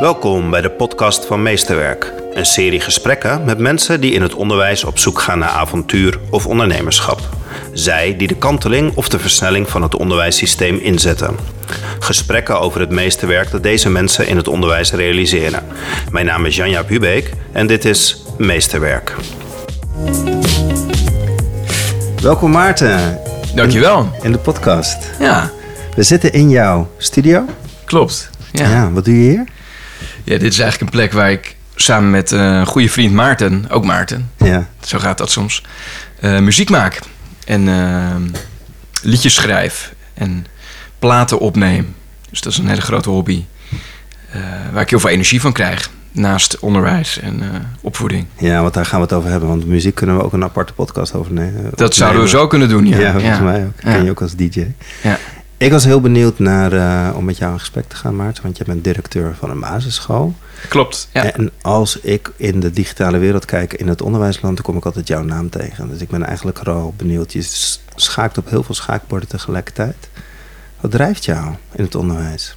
Welkom bij de podcast van Meesterwerk. Een serie gesprekken met mensen die in het onderwijs op zoek gaan naar avontuur of ondernemerschap. Zij die de kanteling of de versnelling van het onderwijssysteem inzetten. Gesprekken over het meesterwerk dat deze mensen in het onderwijs realiseren. Mijn naam is Janja Hubeek en dit is Meesterwerk. Welkom Maarten. Dankjewel. In, in de podcast. Ja. We zitten in jouw studio. Klopt. Ja. ja. wat doe je hier? Ja, dit is eigenlijk een plek waar ik samen met eh, een goede vriend Maarten, ook Maarten, ja. zo gaat dat soms, uh, muziek maak. En uh, liedjes schrijf en platen opneem. Dus dat is een hele grote hobby. waar ik heel veel energie van krijg. Naast onderwijs en opvoeding. Ja, want daar gaan we het over hebben. Want muziek kunnen we ook een aparte podcast over nemen. Dat zouden we zo kunnen doen, ja. Ja, volgens mij ook. Ken je ook als DJ. Ja. Ik was heel benieuwd naar, uh, om met jou in gesprek te gaan, Maarten. Want je bent directeur van een basisschool. Klopt, ja. En als ik in de digitale wereld kijk in het onderwijsland... dan kom ik altijd jouw naam tegen. Dus ik ben eigenlijk vooral benieuwd. Je schaakt op heel veel schaakborden tegelijkertijd. Wat drijft jou in het onderwijs?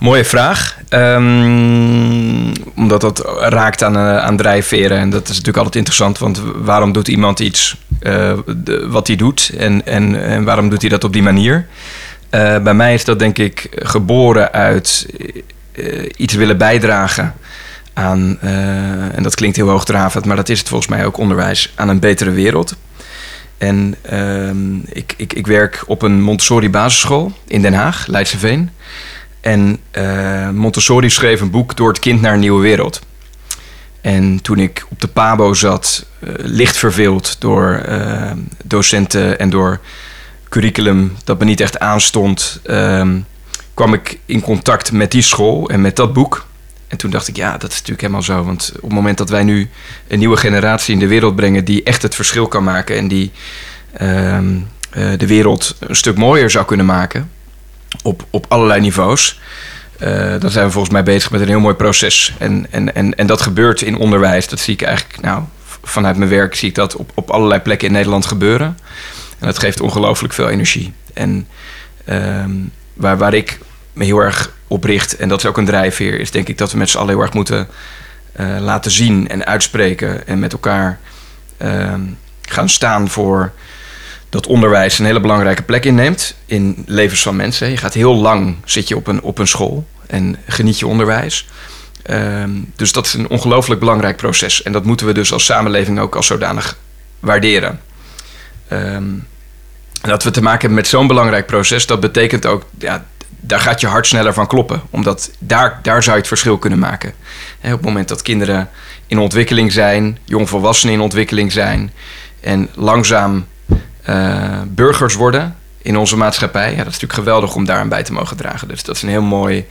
Mooie vraag. Um, omdat dat raakt aan, uh, aan drijfveren. En dat is natuurlijk altijd interessant. Want waarom doet iemand iets de, wat hij doet? En, en, en waarom doet hij dat op die manier? Uh, bij mij is dat denk ik geboren uit iets willen bijdragen aan... en dat klinkt heel hoogdravend, maar dat is het volgens mij ook onderwijs... aan een betere wereld. En ehm, ik, ik, ik werk op een Montessori basisschool in Den Haag, Leidseveen... En uh, Montessori schreef een boek Door het kind naar een nieuwe wereld. En toen ik op de Pabo zat, uh, licht verveeld door uh, docenten en door curriculum dat me niet echt aanstond, kwam ik in contact met die school en met dat boek. En toen dacht ik, ja, dat is natuurlijk helemaal zo. Want op het moment dat wij nu een nieuwe generatie in de wereld brengen die echt het verschil kan maken en die de wereld een stuk mooier zou kunnen maken, op, op allerlei niveaus. Uh, dan zijn we volgens mij bezig met een heel mooi proces. En, en, en, en dat gebeurt in onderwijs. Dat zie ik eigenlijk, nou, vanuit mijn werk zie ik dat op, op allerlei plekken in Nederland gebeuren. En dat geeft ongelooflijk veel energie. En uh, waar, waar ik me heel erg op richt, en dat is ook een drijfveer, is denk ik dat we met z'n allen heel erg moeten uh, laten zien en uitspreken en met elkaar ehm, gaan staan voor dat onderwijs een hele belangrijke plek inneemt in levens van mensen. Je gaat heel lang zit je op een, op een school en geniet je onderwijs. Um, dus dat is een ongelooflijk belangrijk proces. En dat moeten we dus als samenleving ook als zodanig waarderen. Um, dat we te maken hebben met zo'n belangrijk proces, dat betekent ook, ja, daar gaat je hart sneller van kloppen. Omdat daar, daar zou je het verschil kunnen maken. Op het moment dat kinderen in ontwikkeling zijn, jongvolwassenen in ontwikkeling zijn en langzaam uh, burgers worden in onze maatschappij. Ja, dat is natuurlijk geweldig om daar aan bij te mogen dragen. Dus dat is een heel mooi,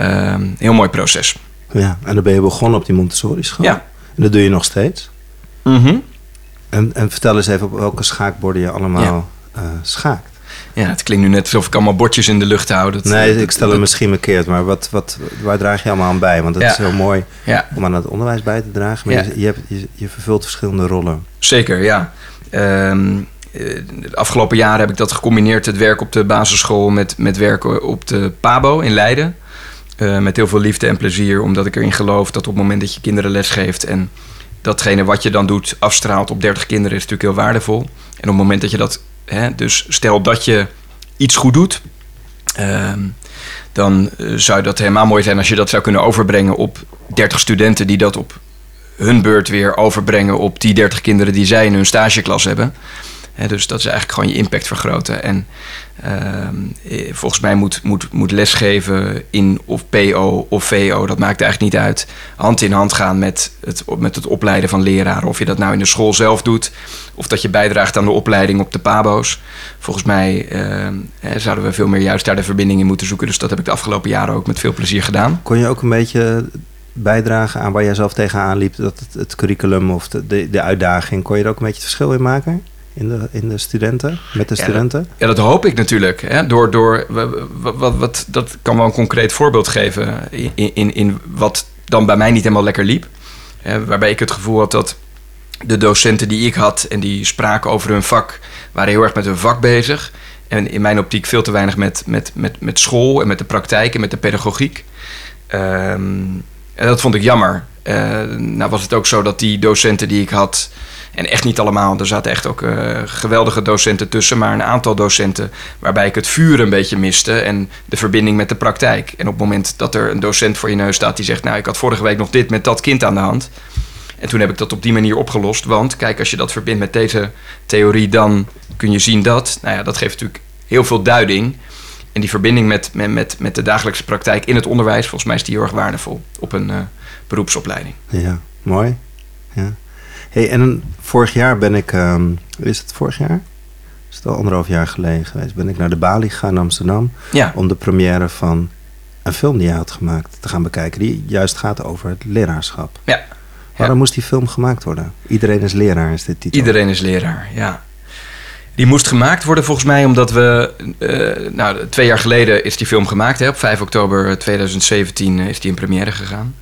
uh, heel mooi proces. Ja, en dan ben je begonnen op die Montessori school. Ja. En dat doe je nog steeds. Mm -hmm. en, en vertel eens even op welke schaakborden je allemaal ja. uh, schaakt. Ja, het klinkt nu net alsof ik allemaal bordjes in de lucht hou. Dat, nee, dat, ik stel het misschien verkeerd, maar wat, wat, waar draag je allemaal aan bij? Want het Ja. is heel mooi Ja. om aan het onderwijs bij te dragen. Maar Ja. je, je, hebt, je, je vervult verschillende rollen. Zeker, ja. Ehm, eh, de afgelopen jaren heb ik dat gecombineerd, het werk op de basisschool, met, met werken op de PABO in Leiden. Eh, met heel veel liefde en plezier, omdat ik erin geloof dat op het moment dat je kinderen les geeft en datgene wat je dan doet afstraalt op 30 kinderen, is natuurlijk heel waardevol. En op het moment dat je dat, hè, dus stel dat je iets goed doet, ehm, dan eh, zou dat helemaal mooi zijn als je dat zou kunnen overbrengen op 30 studenten die dat op hun beurt weer overbrengen op die 30 kinderen die zij in hun stageklas hebben. Dus dat is eigenlijk gewoon je impact vergroten. En ehm, eh, volgens mij moet, moet, moet lesgeven in of PO of VO, dat maakt eigenlijk niet uit, hand in hand gaan met het, met het opleiden van leraren. Of je dat nou in de school zelf doet, of dat je bijdraagt aan de opleiding op de PABO's. Volgens mij ehm, zouden we veel meer juist daar de verbinding in moeten zoeken. Dus dat heb ik de afgelopen jaren ook met veel plezier gedaan. Kon je ook een beetje bijdragen aan waar jij zelf tegenaan liep? Dat het, curriculum of de, de, uitdaging, kon je er ook een beetje verschil in maken? In de, in de studenten, met de Ja, studenten? Ja, dat hoop ik natuurlijk. Hè? Door, door, wat, wat, wat, dat kan wel een concreet voorbeeld geven in, in, in wat dan bij mij niet helemaal lekker liep. Hè, waarbij ik het gevoel had dat de docenten die ik had en die spraken over hun vak, waren heel erg met hun vak bezig. En in mijn optiek veel te weinig met, met, met, met school en met de praktijk en met de pedagogiek. Ehm, en dat vond ik jammer. Uh, nou was het ook zo dat die docenten die ik had... en echt niet allemaal, er zaten echt ook uh, geweldige docenten tussen... maar een aantal docenten waarbij ik het vuur een beetje miste... en de verbinding met de praktijk. En op het moment dat er een docent voor je neus staat die zegt... nou, ik had vorige week nog dit met dat kind aan de hand... En toen heb ik dat op die manier opgelost. Want kijk, als je dat verbindt met deze theorie, dan kun je zien dat. Nou ja, dat geeft natuurlijk heel veel duiding. En die verbinding met, met, met de dagelijkse praktijk in het onderwijs, volgens mij is die heel erg waardevol op een uh, beroepsopleiding. Ja, mooi. Ja. Hey, en vorig jaar ben ik, um, is het vorig jaar? Is het al anderhalf jaar geleden geweest? Ben ik naar de Bali gegaan in Amsterdam ja. om de première van een film die je had gemaakt te gaan bekijken, die juist gaat over het leraarschap. Ja. Waarom moest die film gemaakt worden? Iedereen is leraar is de titel. Iedereen is leraar, ja. Die moest gemaakt worden volgens mij omdat we... Uh, nou, twee jaar geleden is die film gemaakt. Hè, op 5 oktober 2017 is die in première gegaan.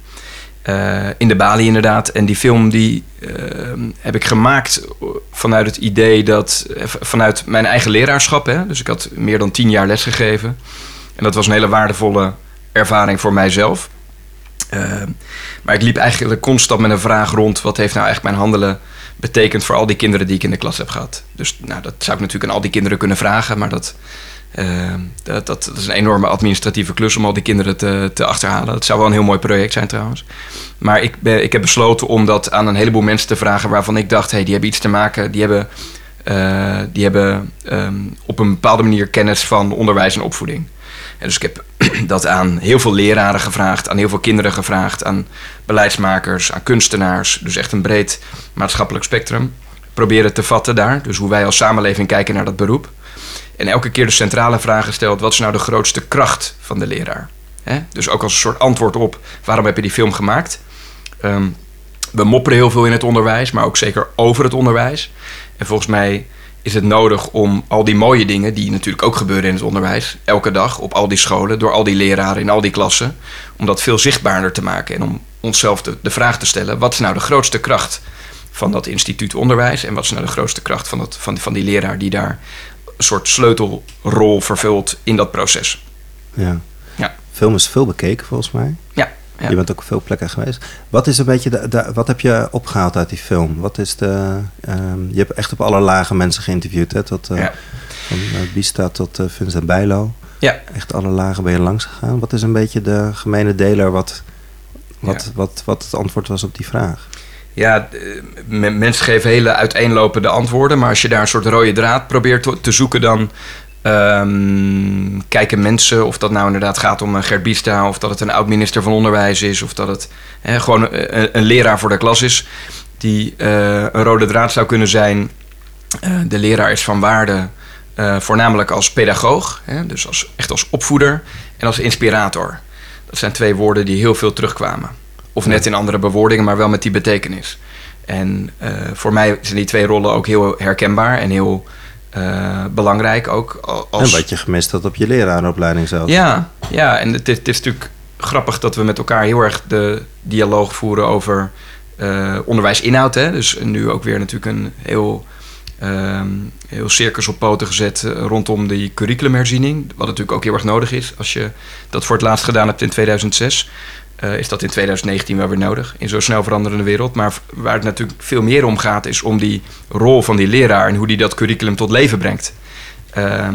Uh, in de Bali inderdaad. En die film die uh, heb ik gemaakt vanuit het idee dat... vanuit mijn eigen leraarschap. Hè, dus ik had meer dan tien jaar lesgegeven. En dat was een hele waardevolle ervaring voor mijzelf. Maar ik liep eigenlijk constant met een vraag rond: wat heeft nou eigenlijk mijn handelen betekend voor al die kinderen die ik in de klas heb gehad? Dus nou, dat zou ik natuurlijk aan al die kinderen kunnen vragen, maar dat, uh, dat, dat, is een enorme administratieve klus om al die kinderen te, te achterhalen. Dat zou wel een heel mooi project zijn trouwens. Maar ik, ben, ik heb besloten om dat aan een heleboel mensen te vragen waarvan ik dacht: hey, die hebben iets te maken, die hebben. Uh, die hebben um, op een bepaalde manier kennis van onderwijs en opvoeding. Dus ik heb dat aan heel veel leraren gevraagd, aan heel veel kinderen gevraagd, aan beleidsmakers, aan kunstenaars. Dus echt een breed maatschappelijk spectrum. Proberen te vatten daar. Dus hoe wij als samenleving kijken naar dat beroep. En elke keer de centrale vraag gesteld: wat is nou de grootste kracht van de leraar? Dus ook als een soort antwoord op waarom heb je die film gemaakt? Um, we mopperen heel veel in het onderwijs, maar ook zeker over het onderwijs. En volgens mij is het nodig om al die mooie dingen, die natuurlijk ook gebeuren in het onderwijs, elke dag op al die scholen, door al die leraren in al die klassen, om dat veel zichtbaarder te maken en om onszelf de, de vraag te stellen: wat is nou de grootste kracht van dat instituut onderwijs en wat is nou de grootste kracht van, dat, van, van die leraar die daar soort sleutelrol vervult in dat proces? Ja. ja. Film is veel bekeken volgens mij. Ja. Ja. Je bent ook op veel plekken geweest. Wat is een beetje de, de, wat heb je opgehaald uit die film? Wat is de, um, je hebt echt op alle lagen mensen geïnterviewd, hè? Tot, uh, ja. Van uh, Bista tot uh, Vincent Bijlo. Ja. Echt alle lagen ben je langs gegaan. Wat is een beetje de gemene deler wat, wat, ja. wat, wat het antwoord was op die vraag? Ja, mensen geven hele uiteenlopende antwoorden. Maar als je daar een soort rode draad probeert te, zoeken, dan Um, kijken mensen, of dat nou inderdaad gaat om een Gert of dat het een oud-minister van Onderwijs is, of dat het he, gewoon een, een, leraar voor de klas is, die uh, een rode draad zou kunnen zijn. De leraar is van waarde, voornamelijk als pedagoog, hè, dus als, echt als opvoeder, en als inspirator. Dat zijn twee woorden die heel veel terugkwamen. Of net in andere bewoordingen, maar wel met die betekenis. En voor mij zijn die twee rollen ook heel herkenbaar en heel uh, belangrijk ook. Als... En wat je gemist had op je leraaropleiding zelf. Ja, ja en het is, het is natuurlijk grappig dat we met elkaar heel erg de dialoog voeren over uh, onderwijsinhoud. Hè? Dus nu ook weer natuurlijk een heel, um, heel circus op poten gezet rondom die curriculumherziening. Wat natuurlijk ook heel erg nodig is als je dat voor het laatst gedaan hebt in 2006. Uh, is dat in 2019 wel weer nodig in zo'n snel veranderende wereld. Maar waar het natuurlijk veel meer om gaat, is om die rol van die leraar en hoe die dat curriculum tot leven brengt. Uh,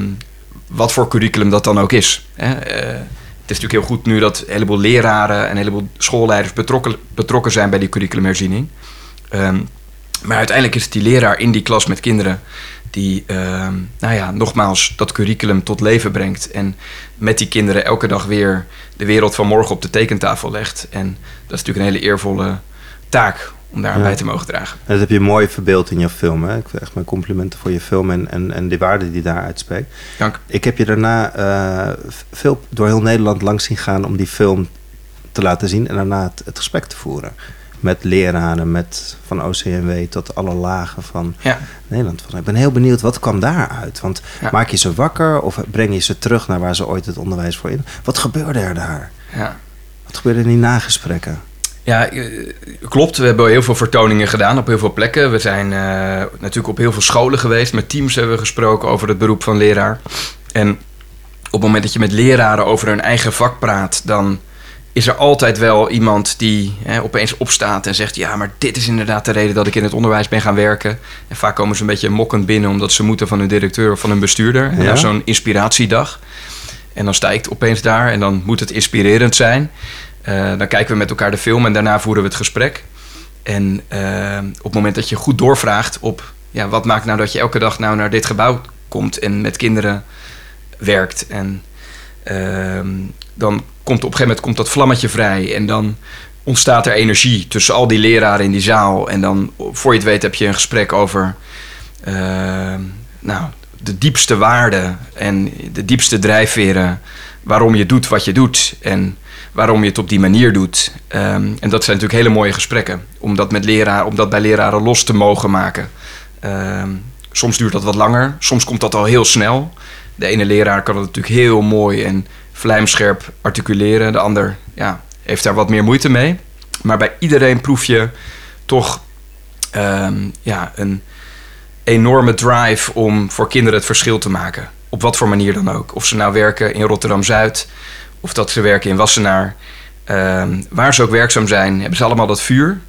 wat voor curriculum dat dan ook is. Hè? Uh, het is natuurlijk heel goed nu dat een heleboel leraren en een heleboel schoolleiders betrokken, betrokken zijn bij die curriculumherziening. Um, maar uiteindelijk is het die leraar in die klas met kinderen die, uh, nou ja, nogmaals dat curriculum tot leven brengt. En met die kinderen elke dag weer de wereld van morgen op de tekentafel legt. En dat is natuurlijk een hele eervolle taak om daar ja. bij te mogen dragen. En dat heb je mooi verbeeld in je film. Hè? Ik wil echt mijn complimenten voor je film en, en, en de waarde die daar uitspreekt. Dank. Ik heb je daarna uh, veel door heel Nederland langs zien gaan om die film te laten zien en daarna het, het gesprek te voeren met leraren, met van OCMW tot alle lagen van ja. Nederland. Ik ben heel benieuwd, wat kwam daaruit? Want ja. maak je ze wakker of breng je ze terug naar waar ze ooit het onderwijs voor in? Wat gebeurde er daar? Ja. Wat gebeurde in die nagesprekken? Ja, klopt. We hebben heel veel vertoningen gedaan op heel veel plekken. We zijn uh, natuurlijk op heel veel scholen geweest. Met teams hebben we gesproken over het beroep van leraar. En op het moment dat je met leraren over hun eigen vak praat, dan is er altijd wel iemand die hè, opeens opstaat en zegt: Ja, maar dit is inderdaad de reden dat ik in het onderwijs ben gaan werken. En vaak komen ze een beetje mokkend binnen omdat ze moeten van hun directeur of van hun bestuurder. En Ja. zo'n inspiratiedag. En dan ik opeens daar en dan moet het inspirerend zijn. Eh, dan kijken we met elkaar de film en daarna voeren we het gesprek. En eh, op het moment dat je goed doorvraagt op ja, wat maakt nou dat je elke dag nou naar dit gebouw komt en met kinderen werkt. En dan komt op een gegeven moment komt dat vlammetje vrij en dan ontstaat er energie tussen al die leraren in die zaal. En dan, voor je het weet, heb je een gesprek over ehm, nou, de diepste waarden en de diepste drijfveren waarom je doet wat je doet en waarom je het op die manier doet. Ehm, en dat zijn natuurlijk hele mooie gesprekken om dat, met leraar, om dat bij leraren los te mogen maken. Ehm, soms duurt dat wat langer, soms komt dat al heel snel. De ene leraar kan het natuurlijk heel mooi en vlijmscherp articuleren. De ander ja, heeft daar wat meer moeite mee. Maar bij iedereen proef je toch ehm, ja, een enorme drive om voor kinderen het verschil te maken. Op wat voor manier dan ook. Of ze nou werken in Rotterdam-Zuid of dat ze werken in Wassenaar. Ehm, waar ze ook werkzaam zijn, hebben ze allemaal dat vuur.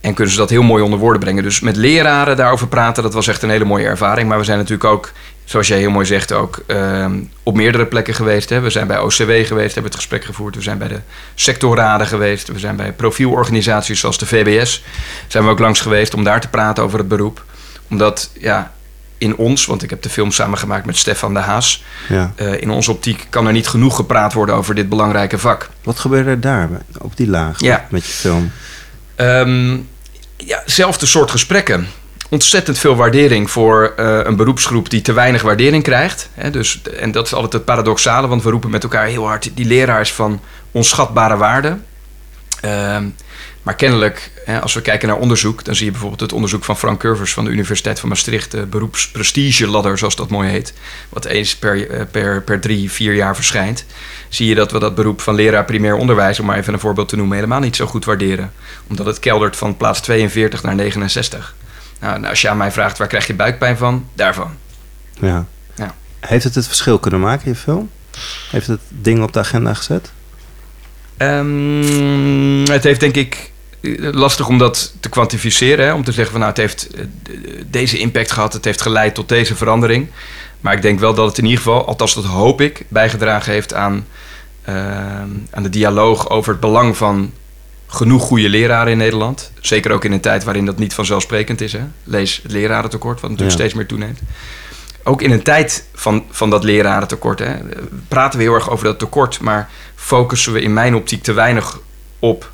En kunnen ze dat heel mooi onder woorden brengen. Dus met leraren daarover praten, dat was echt een hele mooie ervaring. Maar we zijn natuurlijk ook, zoals jij heel mooi zegt, ook ehm, op meerdere plekken geweest. Hè. We zijn bij OCW geweest, hebben het gesprek gevoerd. We zijn bij de sectorraden geweest. We zijn bij profielorganisaties zoals de VBS. Zijn we ook langs geweest om daar te praten over het beroep. Omdat, ja, in ons, want ik heb de film samengemaakt met Stefan de Haas. Ja. eh, in onze optiek kan er niet genoeg gepraat worden over dit belangrijke vak. Wat gebeurde er daar, op die laag, Ja. met je film? Ehm ja, zelfde soort gesprekken. Ontzettend veel waardering voor eh, een beroepsgroep die te weinig waardering krijgt. Hè, dus, en dat is altijd het paradoxale, want we roepen met elkaar heel hard... die leraar is van onschatbare waarde. Ehm, maar kennelijk, hè, als we kijken naar onderzoek... dan zie je bijvoorbeeld het onderzoek van Frank Curvers... van de Universiteit van Maastricht, de beroepsprestige-ladder, zoals dat mooi heet... wat eens per, eh, per, per drie, vier jaar verschijnt... zie je dat we dat beroep van leraar primair onderwijs... om maar even een voorbeeld te noemen, helemaal niet zo goed waarderen. Omdat het keldert van plaats 42 naar 69. Nou, en als je aan mij vraagt, waar krijg je buikpijn van? Daarvan. Ja. Ja. Heeft het het verschil kunnen maken, je film? Heeft het dingen op de agenda gezet? Ehm, het heeft denk ik eh, lastig om dat te kwantificeren. Hè? Om te zeggen van nou, het heeft eh, deze impact gehad. Het heeft geleid tot deze verandering. Maar ik denk wel dat het in ieder geval, althans dat hoop ik, bijgedragen heeft aan, ehm, aan de dialoog over het belang van genoeg goede leraren in Nederland. Zeker ook in een tijd waarin dat niet vanzelfsprekend is. Hè? Lees het lerarentekort, wat natuurlijk Ja. steeds meer toeneemt. Ook in een tijd van, van dat lerarentekort hè, praten we heel erg over dat tekort, maar focussen we in mijn optiek te weinig op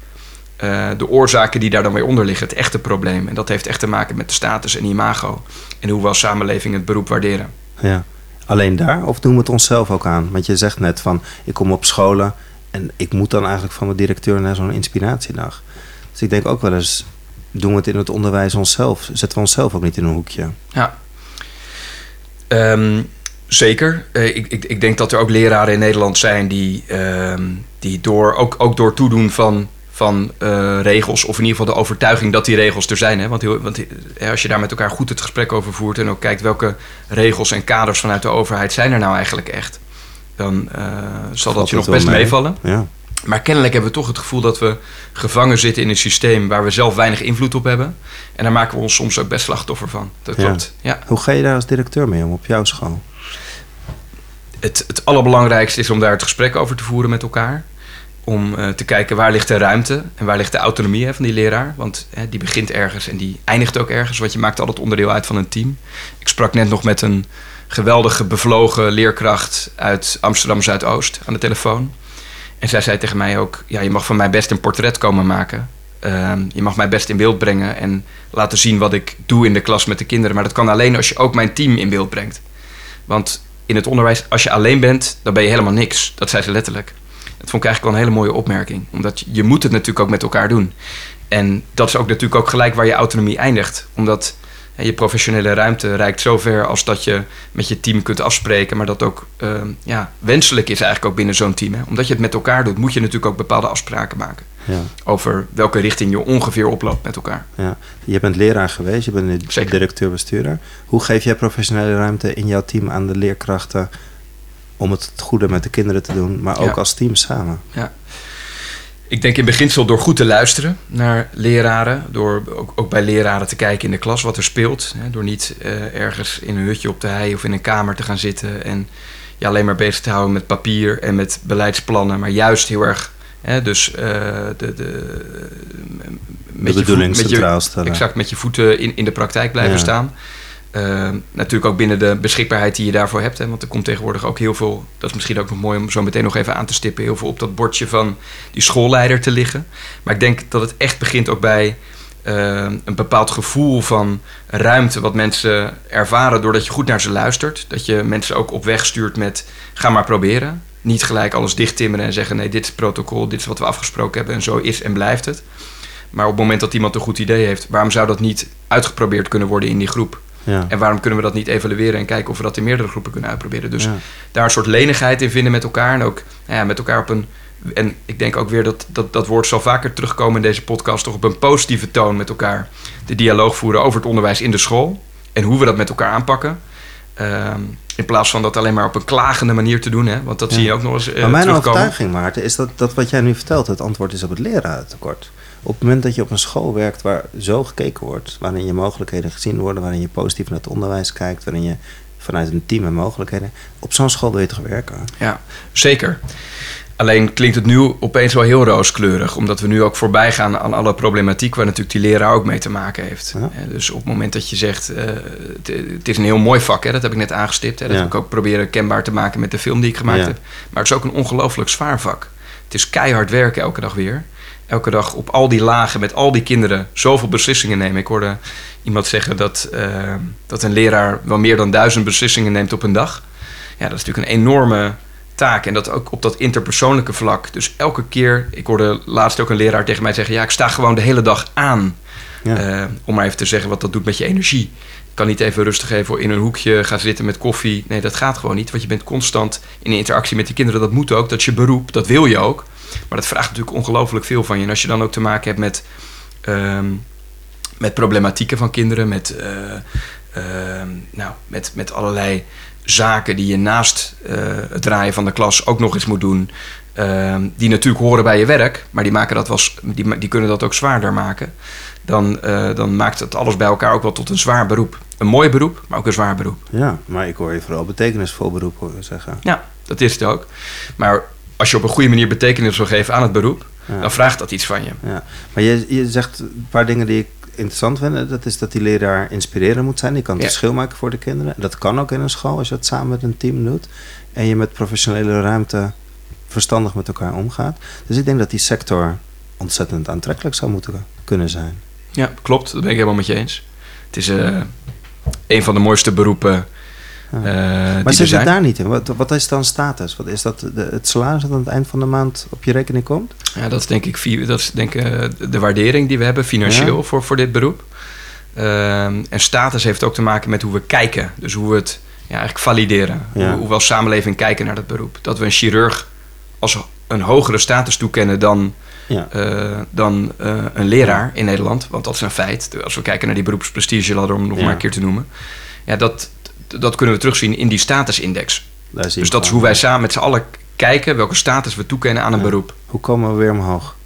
eh, de oorzaken die daar dan weer onder liggen, het echte probleem. En dat heeft echt te maken met de status en imago en hoe we als samenleving het beroep waarderen. Ja. Alleen daar? Of doen we het onszelf ook aan? Want je zegt net van, ik kom op scholen... en ik moet dan eigenlijk van de directeur naar zo'n inspiratiedag. Dus ik denk ook wel eens... doen we het in het onderwijs onszelf? Zetten we onszelf ook niet in een hoekje? Ja. Ehm, zeker. Eh, ik, ik, ik denk dat er ook leraren in Nederland zijn die, ehm, die door, ook, ook door toedoen van, van eh, regels, of in ieder geval de overtuiging dat die regels er zijn. Hè? Want, heel, want eh, als je daar met elkaar goed het gesprek over voert en ook kijkt welke regels en kaders vanuit de overheid zijn er nou eigenlijk echt, dan eh, zal dat je nog best mee? meevallen. Ja. Maar kennelijk hebben we toch het gevoel dat we gevangen zitten in een systeem waar we zelf weinig invloed op hebben. En daar maken we ons soms ook best slachtoffer van. Dat Ja. klopt. Ja. Hoe ga je daar als directeur mee om op jouw school? het, het allerbelangrijkste is om daar het gesprek over te voeren met elkaar. Om eh, te kijken waar ligt de ruimte en waar ligt de autonomie hè, van die leraar. Want hè, die begint ergens en die eindigt ook ergens. Want je maakt altijd onderdeel uit van een team. Ik sprak net nog met een geweldige bevlogen leerkracht uit Amsterdam Zuidoost aan de telefoon. En zij zei tegen mij ook: ja, je mag van mij best een portret komen maken. Ehm, je mag mij best in beeld brengen en laten zien wat ik doe in de klas met de kinderen. Maar dat kan alleen als je ook mijn team in beeld brengt. Want in het onderwijs, als je alleen bent, dan ben je helemaal niks. Dat zei ze letterlijk. Dat vond ik eigenlijk wel een hele mooie opmerking. Omdat je, moet het natuurlijk ook met elkaar doen. En dat is ook natuurlijk ook gelijk waar je autonomie eindigt. Omdat je professionele ruimte reikt zover als dat je met je team kunt afspreken. Maar dat ook ehm, ja, wenselijk is eigenlijk ook binnen zo'n team. Hè. Omdat je het met elkaar doet, moet je natuurlijk ook bepaalde afspraken maken. Ja. Over welke richting je ongeveer oploopt met elkaar. Ja. Je bent leraar geweest, je bent directeur-bestuurder. Hoe geef jij professionele ruimte in jouw team aan de leerkrachten om het goede met de kinderen te doen, maar ook Ja. als team samen? Ik denk in beginsel door goed te luisteren naar leraren. Door ook, ook bij leraren te kijken in de klas wat er speelt. Hè, door niet uh, ergens in een hutje op de hei of in een kamer te gaan zitten. En je alleen maar bezig te houden met papier en met beleidsplannen. Maar juist heel erg. Hè, dus uh, de, de, met de bedoeling centraal stellen. Exact, met je voeten in, in de praktijk blijven ja. staan. Uh, natuurlijk ook binnen de beschikbaarheid die je daarvoor hebt. Hè, want er komt tegenwoordig ook heel veel, dat is misschien ook nog mooi om zo meteen nog even aan te stippen, heel veel op dat bordje van die schoolleider te liggen. Maar ik denk dat het echt begint ook bij uh, een bepaald gevoel van ruimte wat mensen ervaren doordat je goed naar ze luistert. Dat je mensen ook op weg stuurt met ga maar proberen. Niet gelijk alles dichttimmeren en zeggen nee, dit is het protocol, dit is wat we afgesproken hebben en zo is en blijft het. Maar op het moment dat iemand een goed idee heeft, waarom zou dat niet uitgeprobeerd kunnen worden in die groep? Ja. En waarom kunnen we dat niet evalueren en kijken of we dat in meerdere groepen kunnen uitproberen? Dus daar een soort lenigheid in vinden met elkaar. En ook ja, met elkaar op een. En ik denk ook weer dat, dat dat woord zal vaker terugkomen in deze podcast. Toch op een positieve toon met elkaar de dialoog voeren over het onderwijs in de school. En hoe we dat met elkaar aanpakken. Um, in plaats van dat alleen maar op een klagende manier te doen. Hè? Want dat zie je ook nog eens. Uh, maar mijn terugkomen. overtuiging, Maarten, is dat, dat wat jij nu vertelt, het antwoord is op het lerarentekort op het moment dat je op een school werkt waar zo gekeken wordt, waarin je mogelijkheden gezien worden, waarin je positief naar het onderwijs kijkt, waarin je vanuit een team en mogelijkheden, op zo'n school wil je toch werken? Ja, zeker. Alleen klinkt het nu opeens wel heel rooskleurig, omdat we nu ook voorbij gaan aan alle problematiek waar natuurlijk die leraar ook mee te maken heeft. Ja. Dus op het moment dat je zegt, uh, het is een heel mooi vak, hè, dat heb ik net aangestipt. Hè, dat ja. heb ik ook proberen kenbaar te maken met de film die ik gemaakt ja. heb. Maar het is ook een ongelooflijk zwaar vak. Het is keihard werken elke dag weer elke dag op al die lagen met al die kinderen zoveel beslissingen nemen. Ik hoorde iemand zeggen dat, uh, dat een leraar wel meer dan duizend beslissingen neemt op een dag. Ja, dat is natuurlijk een enorme taak. En dat ook op dat interpersoonlijke vlak. Dus elke keer, ik hoorde laatst ook een leraar tegen mij zeggen: Ja, ik sta gewoon de hele dag aan. Ja. Uh, om maar even te zeggen wat dat doet met je energie. Ik kan niet even rustig even in een hoekje gaan zitten met koffie. Nee, dat gaat gewoon niet. Want je bent constant in interactie met die kinderen. Dat moet ook. Dat is je beroep. Dat wil je ook. Maar dat vraagt natuurlijk ongelooflijk veel van je. En als je dan ook te maken hebt met, um, met problematieken van kinderen, met, uh, uh, nou, met, met allerlei zaken die je naast uh, het draaien van de klas ook nog eens moet doen. Ehm, die natuurlijk horen bij je werk, maar die, maken dat wel, die, die kunnen dat ook zwaarder maken. Dan, uh, dan maakt het alles bij elkaar ook wel tot een zwaar beroep. Een mooi beroep, maar ook een zwaar beroep. Ja, maar ik hoor je vooral betekenisvol beroep zeggen. Ja, dat is het ook. Maar als je op een goede manier betekenis wil geven aan het beroep, ja. dan vraagt dat iets van je. Ja. Maar je, je zegt een paar dingen die ik interessant vind. Dat is dat die leraar inspirerend moet zijn. Die kan het ja. verschil maken voor de kinderen. Dat kan ook in een school als je dat samen met een team doet. En je met professionele ruimte verstandig met elkaar omgaat. Dus ik denk dat die sector ontzettend aantrekkelijk zou moeten kunnen zijn. Ja, klopt. Dat ben ik helemaal met je eens. Het is uh, een van de mooiste beroepen maar zit het daar niet in? Wat, wat is dan status? Wat is dat de, het salaris dat aan het eind van de maand op je rekening komt? Ja, dat is denk ik, dat is denk uh, de waardering die we hebben financieel ja. voor, voor dit beroep. Uh, en status heeft ook te maken met hoe we kijken. Dus hoe we het ja, eigenlijk valideren. Ja. Hoe, hoe we als samenleving kijken naar dat beroep. Dat we een chirurg als een hogere status toekennen dan, ja. uh, dan uh, een leraar in Nederland. Want dat is een feit. Als we kijken naar die beroepsprestigeladder, om nog ja. maar een keer te noemen. Ja, dat, dat kunnen we terugzien in die statusindex. Dus dat is hoe wij samen met z'n allen kijken welke status we toekennen aan een ja. beroep. Hoe komen we weer omhoog?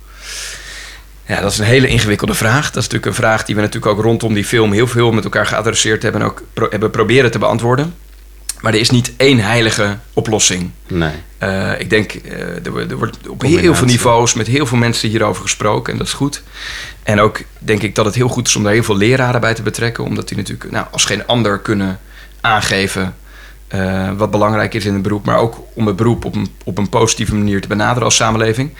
Ja, dat is een hele ingewikkelde vraag. Dat is natuurlijk een vraag die we natuurlijk ook rondom die film heel veel met elkaar geadresseerd hebben en ook pro hebben proberen te beantwoorden. Maar er is niet één heilige oplossing. Nee. Uh, ik denk, uh, er, er, wordt op heel veel niveaus met heel veel mensen hierover gesproken. En dat is goed. En ook denk ik dat het heel goed is om daar heel veel leraren bij te betrekken. Omdat die natuurlijk nou, als geen ander kunnen aangeven uh, wat belangrijk is in een beroep, maar ook om het beroep op een, op een positieve manier te benaderen als samenleving.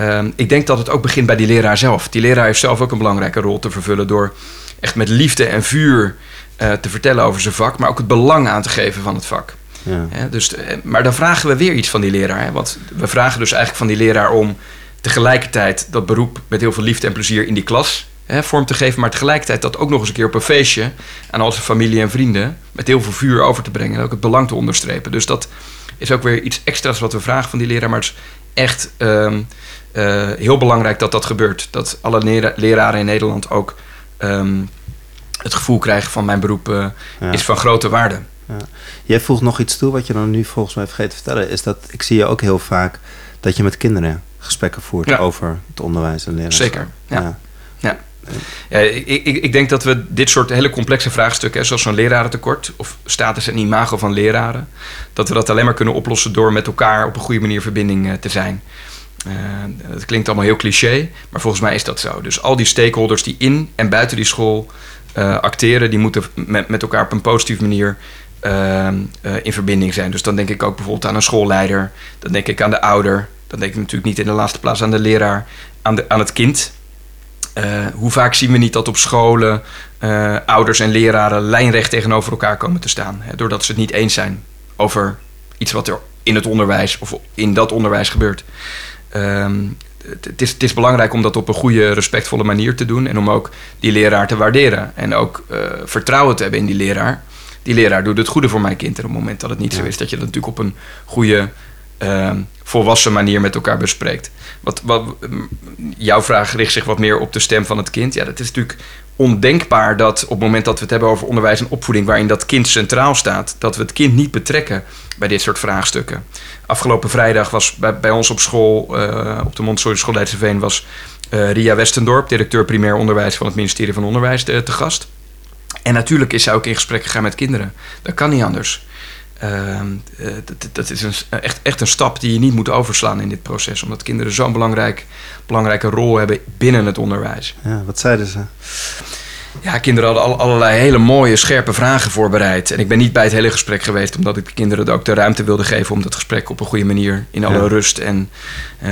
Uh, ik denk dat het ook begint bij die leraar zelf. Die leraar heeft zelf ook een belangrijke rol te vervullen door echt met liefde en vuur uh, te vertellen over zijn vak, maar ook het belang aan te geven van het vak. Ja. Dus, maar dan vragen we weer iets van die leraar. Hè? Want we vragen dus eigenlijk van die leraar om tegelijkertijd dat beroep met heel veel liefde en plezier in die klas hè, vorm te geven, maar tegelijkertijd dat ook nog eens een keer op een feestje aan al zijn familie en vrienden met heel veel vuur over te brengen en ook het belang te onderstrepen. Dus dat is ook weer iets extra's wat we vragen van die leraar, maar het is echt um, uh, heel belangrijk dat dat gebeurt. Dat alle lera leraren in Nederland ook um, het gevoel krijgen van mijn beroep uh, ja. is van grote waarde. Ja. Jij voegt nog iets toe wat je dan nu volgens mij vergeet te vertellen, is dat ik zie je ook heel vaak dat je met kinderen gesprekken voert Ja. over het onderwijs en leren. Zeker, ja. Ja. Ik, ik, denk dat we dit soort hele complexe vraagstukken, zoals zo'n lerarentekort of status en imago van leraren, dat we dat alleen maar kunnen oplossen door met elkaar op een goede manier verbinding eh, te zijn. Eh, dat klinkt allemaal heel cliché, maar volgens mij is dat zo. Dus al die stakeholders die in en buiten die school eh, acteren, die moeten met, elkaar op een positieve manier eh, eh, in verbinding zijn. Dus dan denk ik ook bijvoorbeeld aan een schoolleider, dan denk ik aan de ouder, dan denk ik natuurlijk niet in de laatste plaats aan de leraar, aan, de, aan het kind. Eh, hoe vaak zien we niet dat op scholen eh, ouders en leraren lijnrecht tegenover elkaar komen te staan? Hè, doordat ze het niet eens zijn over iets wat er in het onderwijs of in dat onderwijs gebeurt. Ehm, het, is, het is belangrijk om dat op een goede, respectvolle manier te doen. En om ook die leraar te waarderen. En ook eh, vertrouwen te hebben in die leraar. Die leraar doet het goede voor mijn kind. En op het moment dat het niet zo is, dat je dat natuurlijk op een goede, ehm, volwassen manier met elkaar bespreekt. Wat, wat, jouw vraag richt zich wat meer op de stem van het kind. Ja, dat is natuurlijk ondenkbaar dat op het moment dat we het hebben over onderwijs en opvoeding, waarin dat kind centraal staat, dat we het kind niet betrekken bij dit soort vraagstukken. Afgelopen vrijdag was bij, bij ons op school, eh, op de Montessori School Leidseveen, was eh, Ria Westendorp, directeur primair onderwijs van het ministerie van Onderwijs, te, te gast. En natuurlijk is zij ook in gesprek gegaan met kinderen. Dat kan niet anders. Ehm, eh, dat, dat is een, echt, echt een stap die je niet moet overslaan in dit proces. Omdat kinderen zo'n belangrijk, belangrijke rol hebben binnen het onderwijs. Ja, wat zeiden ze? Ja, kinderen hadden al- allerlei hele mooie, scherpe vragen voorbereid. En ik ben niet bij het hele gesprek geweest, omdat ik de kinderen ook de ruimte wilde geven om dat gesprek op een goede manier, in alle Ja. rust en eh,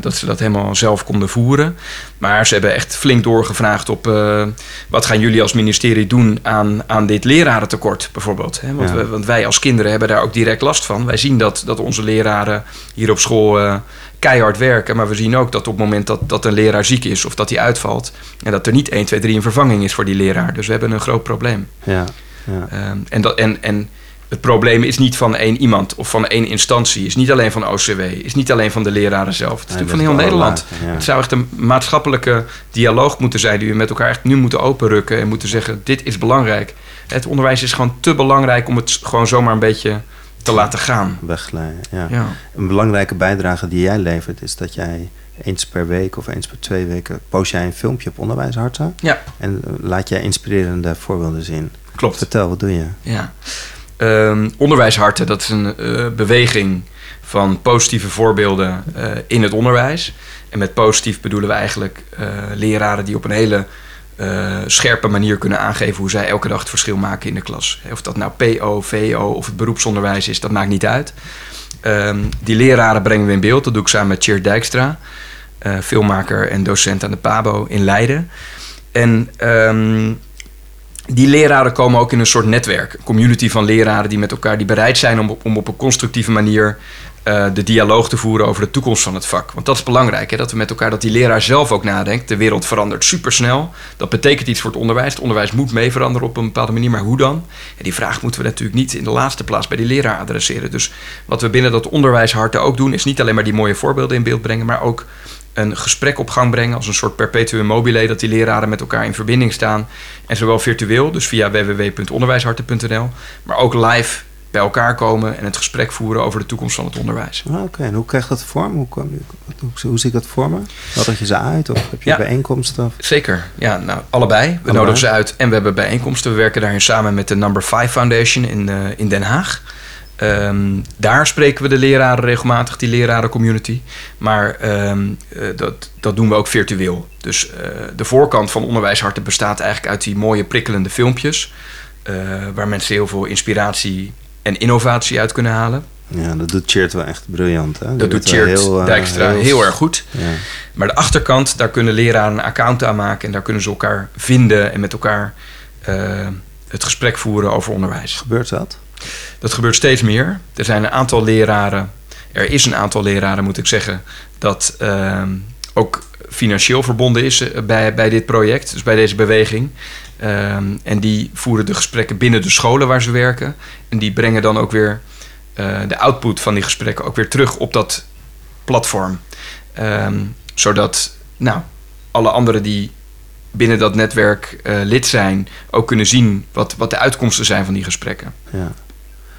dat ze dat helemaal zelf konden voeren. Maar ze hebben echt flink doorgevraagd op eh, wat gaan jullie als ministerie doen aan, aan dit lerarentekort bijvoorbeeld. Hè? Want, Ja. we- want wij als kinderen hebben daar ook direct last van. Wij zien dat, dat onze leraren hier op school eh, keihard werken. Maar we zien ook dat op het moment dat, dat een leraar ziek is of dat hij uitvalt... en dat er niet 1, 2, 3 een vervanging is voor die leraar. Dus we hebben een groot probleem. Ja, ja. Ehm, en, dat, en, en het probleem is niet van één iemand of van één instantie. Is niet alleen van OCW. Is niet alleen van de leraren zelf. Het is Nee, natuurlijk van heel Nederland. ja. Het zou echt een maatschappelijke dialoog moeten zijn... die we met elkaar echt nu moeten openrukken... en moeten zeggen, dit is belangrijk. Het onderwijs is gewoon te belangrijk... om het gewoon zomaar een beetje te laten gaan. Wegglijden, ja. Ja. Een belangrijke bijdrage die jij levert is dat jij eens per week of eens per twee weken post jij een filmpje op Onderwijsharten. Ja. En eh, laat jij inspirerende voorbeelden zien. Klopt. Vertel, wat doe je? Ja. Ehm, onderwijsharten, dat is een eh, beweging van positieve voorbeelden eh, in het onderwijs. En met positief bedoelen we eigenlijk leraren die op een hele eh, scherpe manier kunnen aangeven hoe zij elke dag het verschil maken in de klas. Of dat nou PO, VO of het beroepsonderwijs is, dat maakt niet uit. Ehm, die leraren brengen we in beeld. Dat doe ik samen met Cheer Dijkstra, eh, filmmaker en docent aan de PABO in Leiden. En ehm, die leraren komen ook in een soort netwerk. Een community van leraren die met elkaar die bereid zijn om om op een constructieve manier eh, de dialoog te voeren over de toekomst van het vak. Want dat is belangrijk, hè? dat we met elkaar, dat die leraar zelf ook nadenkt. De wereld verandert supersnel. Dat betekent iets voor het onderwijs. Het onderwijs moet mee veranderen op een bepaalde manier, maar hoe dan? En die vraag moeten we natuurlijk niet in de laatste plaats bij die leraar adresseren. Dus wat we binnen dat onderwijsharten ook doen, is niet alleen maar die mooie voorbeelden in beeld brengen, maar ook een gesprek op gang brengen als een soort perpetuum mobile, dat die leraren met elkaar in verbinding staan. En zowel virtueel, dus via www.onderwijsharten.nl, maar ook live bij elkaar komen en het gesprek voeren over de toekomst van het onderwijs. Ah, Oké, en hoe krijgt dat vorm? Hoe, kom je- hoe, hoe zie ik dat vormen? Nodig je ze uit of heb je Ja. bijeenkomsten? Of? Zeker, ja, nou, allebei. We Allebei. nodigen ze uit en we hebben bijeenkomsten. We werken daarin samen met de Number 5 Foundation in, eh, in Den Haag. Ehm, daar spreken we de leraren regelmatig, die lerarencommunity. Maar ehm, eh, dat, dat doen we ook virtueel. Dus eh, de voorkant van Onderwijsharten bestaat eigenlijk uit die mooie prikkelende filmpjes. waar mensen heel veel inspiratie en innovatie uit kunnen halen. Ja, dat doet Cheert wel echt briljant. Hè? Dat doet Cheert heel, eh, Dijkstra heel, erg goed. Ja. Maar de achterkant, daar kunnen leraren een account aanmaken en daar kunnen ze elkaar vinden en met elkaar eh, het gesprek voeren over onderwijs. Gebeurt dat? Dat gebeurt steeds meer. Er zijn een aantal leraren, er is een aantal leraren moet ik zeggen, dat ehm, ook financieel verbonden is eh, bij, bij dit project, dus bij deze beweging. Ehm, en die voeren de gesprekken binnen de scholen waar ze werken. En die brengen dan ook weer eh, de output van die gesprekken ook weer terug op dat platform. Ehm, zodat nou, alle anderen die binnen dat netwerk eh, lid zijn, ook kunnen zien wat, wat de uitkomsten zijn van die gesprekken. Ja.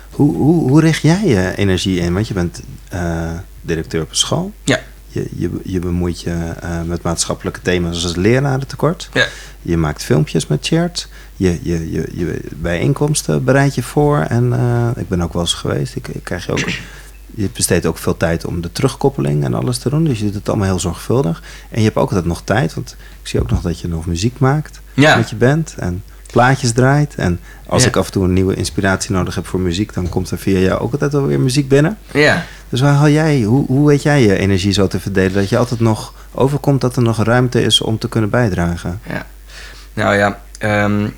Hoe, hoe, hoe richt jij je energie in? Want je bent eh, directeur op een school. Ja. Je, je, je bemoeit je uh, met maatschappelijke thema's zoals lerarentekort. Ja. Je maakt filmpjes met Chert. Je, je, je, je bijeenkomsten bereid je voor. En uh, ik ben ook wel eens geweest. Ik, ik krijg je ook je besteedt ook veel tijd om de terugkoppeling en alles te doen. Dus je doet het allemaal heel zorgvuldig. En je hebt ook altijd nog tijd, want ik zie ook nog dat je nog muziek maakt ja. met je band. En plaatjes draait. En als ik af en toe een nieuwe inspiratie nodig heb voor muziek, dan komt er via jou ook altijd alweer muziek binnen. Ja. Dus waar haal jij, hoe, hoe weet jij je energie zo te verdelen? Dat je altijd nog overkomt dat er nog ruimte is om te kunnen bijdragen. Ja. Nou ja, um,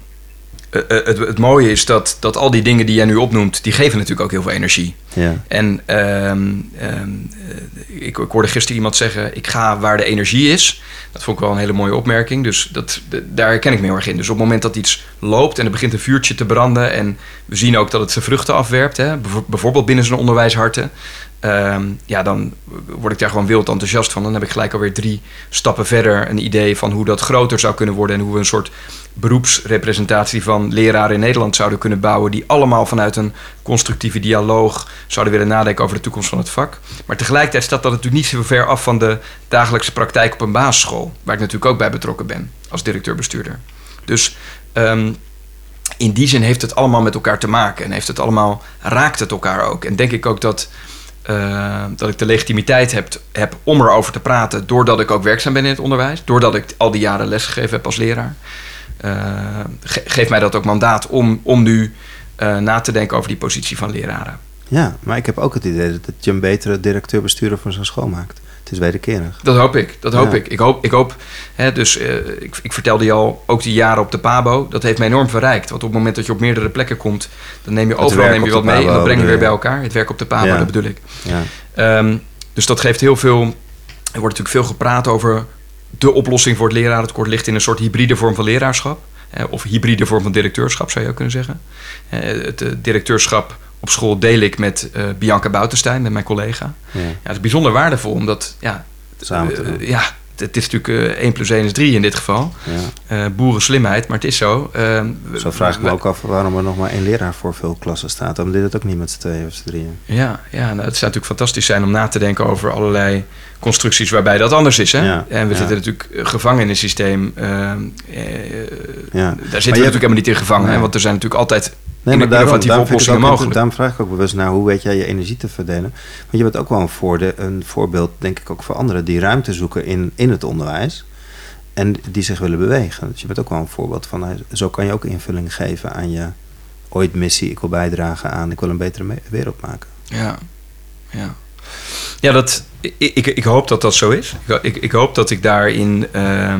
uh, het, het, mooie is dat, dat al die dingen die jij nu opnoemt, die geven natuurlijk ook heel veel energie. Ja. En um, um, ik, ik, hoorde gisteren iemand zeggen, ik ga waar de energie is. Dat vond ik wel een hele mooie opmerking. Dus dat, daar herken ik me heel erg in. Dus op het moment dat iets loopt en er begint een vuurtje te branden... en we zien ook dat het zijn vruchten afwerpt... Hè, bijvoorbeeld binnen zijn onderwijsharten... Um, ja, dan word ik daar gewoon wild enthousiast van. Dan heb ik gelijk alweer drie stappen verder een idee van hoe dat groter zou kunnen worden en hoe we een soort beroepsrepresentatie van leraren in Nederland zouden kunnen bouwen, die allemaal vanuit een constructieve dialoog zouden willen nadenken over de toekomst van het vak. Maar tegelijkertijd staat dat natuurlijk niet zo ver af van de dagelijkse praktijk op een basisschool, waar ik natuurlijk ook bij betrokken ben als directeur-bestuurder. Dus um, in die zin heeft het allemaal met elkaar te maken en heeft het allemaal, raakt het elkaar ook. En denk ik ook dat uh, dat ik de legitimiteit heb, heb om erover te praten, doordat ik ook werkzaam ben in het onderwijs, doordat ik al die jaren lesgegeven heb als leraar. Uh, ge geeft mij dat ook mandaat om, om nu uh, na te denken over die positie van leraren. Ja, maar ik heb ook het idee dat je een betere directeur-bestuurder van zo'n school maakt. Het is wederkerig. Dat hoop ik. Dat hoop ja. ik. Ik hoop, ik hoop hè, dus uh, ik, ik, vertelde je al, ook die jaren op de Pabo, dat heeft mij enorm verrijkt. Want op het moment dat je op meerdere plekken komt, dan neem je overal neem je wat mee en dan breng je weer bij elkaar. Het werk op de Pabo, ja. dat bedoel ik. Ja. Um, dus dat geeft heel veel. Er wordt natuurlijk veel gepraat over de oplossing voor het lerarentekort ligt in een soort hybride vorm van leraarschap. Of hybride vorm van directeurschap zou je ook kunnen zeggen. Het directeurschap op school deel ik met uh, Bianca Boutenstein, met mijn collega. Ja. ja, het is bijzonder waardevol, omdat ja, Samen te uh, ja, het is natuurlijk uh, 1 plus 1 is 3 in dit geval. Ja. boerenslimheid, maar het is zo. zo vraag ik me ook af waarom er nog maar één leraar voor veel klassen staat. Waarom dit het ook niet met z'n tweeën of z'n drieën? Ja, ja nou, het zou natuurlijk fantastisch zijn om na te denken over allerlei constructies waarbij dat anders is. Hè? Ja, en we ja. zitten natuurlijk gevangen in een systeem. Uh, uh, ja. Daar zitten we natuurlijk helemaal niet in gevangen. Hè? Want er zijn natuurlijk altijd Nee, maar daarom, daarom, oplossingen ook, mogelijk. daarom vraag ik ook bewust naar hoe weet jij je energie te verdelen. Want je bent ook wel een, voorde, een voorbeeld, denk ik ook voor anderen, die ruimte zoeken in, in het onderwijs. En die zich willen bewegen. Dus je bent ook wel een voorbeeld van, nou, zo kan je ook invulling geven aan je ooit missie. Ik wil bijdragen aan, ik wil een betere wereld maken. Ja, ja. Ja, dat, ik, ik, ik hoop dat dat zo is. Ik, ik hoop dat ik daarin... Uh,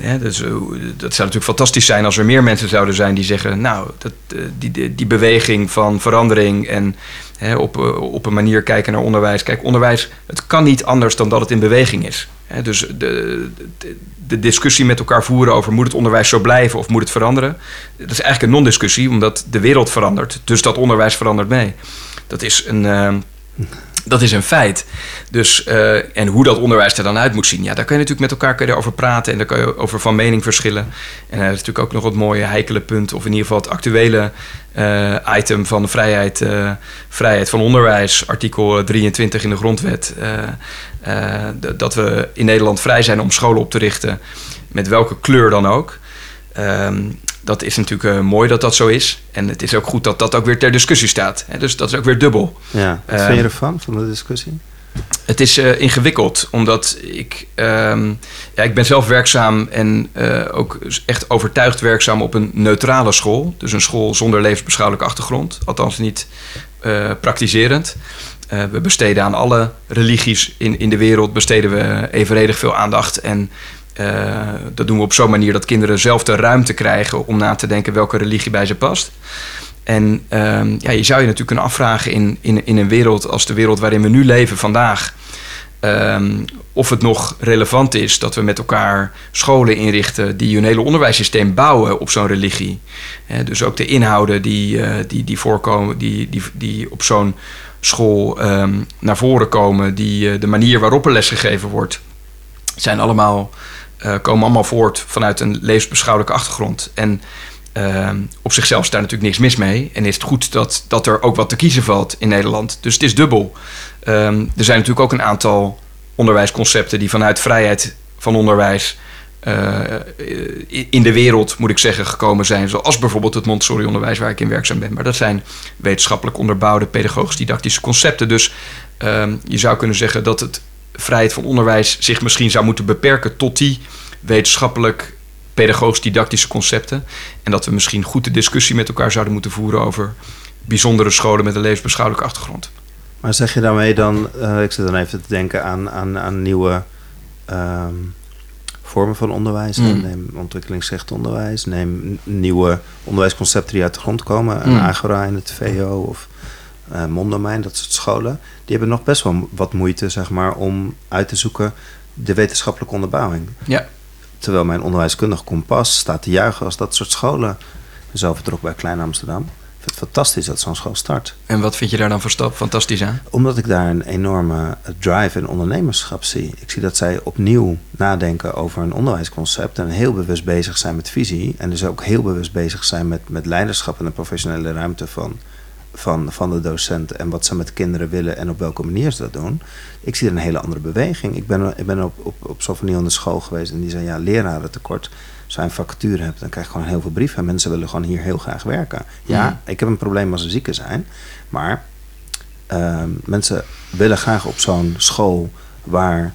ja, dus, uh, dat zou natuurlijk fantastisch zijn als er meer mensen zouden zijn die zeggen: Nou, dat, uh, die, die, die, beweging van verandering en hè, op, op een manier kijken naar onderwijs. Kijk, onderwijs, het kan niet anders dan dat het in beweging is. Hè, dus de, de, de, discussie met elkaar voeren over moet het onderwijs zo blijven of moet het veranderen, dat is eigenlijk een non-discussie, omdat de wereld verandert. Dus dat onderwijs verandert mee. Dat is een dat is een feit. Dus, uh, en hoe dat onderwijs er dan uit moet zien, ja, daar kun je natuurlijk met elkaar over praten en daar kun je over van mening verschillen. En dat is natuurlijk ook nog het mooie heikele punt, of in ieder geval het actuele uh, item van de vrijheid, vrijheid van onderwijs, artikel 23 in de grondwet. dat we in Nederland vrij zijn om scholen op te richten, met welke kleur dan ook. Um, dat is natuurlijk uh, mooi dat dat zo is. En het is ook goed dat dat ook weer ter discussie staat. Hè? Dus dat is ook weer dubbel. Ja, wat uh, vind je ervan, van de discussie? Het is uh, ingewikkeld, omdat ik... Um, ja, ik ben zelf werkzaam en ook echt overtuigd werkzaam op een neutrale school. Dus een school zonder levensbeschouwelijke achtergrond. Althans niet praktiserend. we besteden aan alle religies in, in de wereld... besteden we evenredig veel aandacht en... Uh, dat doen we op zo'n manier dat kinderen zelf de ruimte krijgen om na te denken welke religie bij ze past. En uh, ja, je zou je natuurlijk kunnen afvragen in, in, in een wereld als de wereld waarin we nu leven vandaag. Uh, of het nog relevant is dat we met elkaar scholen inrichten die hun hele onderwijssysteem bouwen op zo'n religie. dus ook de inhouden die, uh, die, die voorkomen, die, die, die op zo'n school ehm, naar voren komen, die, de manier waarop er lesgegeven wordt, zijn allemaal uh, komen allemaal voort vanuit een levensbeschouwelijke achtergrond. En uh, op zichzelf is daar natuurlijk niks mis mee. En is het goed dat, dat er ook wat te kiezen valt in Nederland. Dus het is dubbel. Um, er zijn natuurlijk ook een aantal onderwijsconcepten die vanuit vrijheid van onderwijs uh, in de wereld, moet ik zeggen, gekomen zijn. Zoals bijvoorbeeld het Montessori-onderwijs waar ik in werkzaam ben. Maar dat zijn wetenschappelijk onderbouwde pedagogisch-didactische concepten. Dus uh, je zou kunnen zeggen dat het vrijheid van onderwijs zich misschien zou moeten beperken tot die wetenschappelijk pedagogisch-didactische concepten. En dat we misschien goed de discussie met elkaar zouden moeten voeren over bijzondere scholen met een levensbeschouwelijke achtergrond. Maar zeg je daarmee dan, uh, ik zit dan even te denken aan, aan, aan nieuwe ehm, vormen van onderwijs. Mm. Neem ontwikkelingsgericht onderwijs, neem nieuwe onderwijsconcepten die uit de grond komen. Mm. Agora in het VO of uh, Mondomein, dat soort scholen. Die hebben nog best wel wat moeite zeg maar, om uit te zoeken de wetenschappelijke onderbouwing. Ja. Terwijl mijn onderwijskundig kompas staat te juichen als dat soort scholen. Zelf bij Klein Amsterdam vind het fantastisch dat zo'n school start. En wat vind je daar dan voor stap fantastisch aan? Omdat ik daar een enorme drive en ondernemerschap zie. Ik zie dat zij opnieuw nadenken over een onderwijsconcept en heel bewust bezig zijn met visie. En dus ook heel bewust bezig zijn met, met leiderschap en de professionele ruimte van, van, van de docent en wat ze met kinderen willen en op welke manier ze dat doen. Ik zie er een hele andere beweging. Ik ben, ik ben op, op, op aan de school geweest en die zei ja, leraren tekort zijn vacature hebt, dan krijg je gewoon heel veel brieven. En mensen willen gewoon hier heel graag werken. Ja, ik heb een probleem als ze zieken zijn. Maar uh, mensen willen graag op zo'n school waar,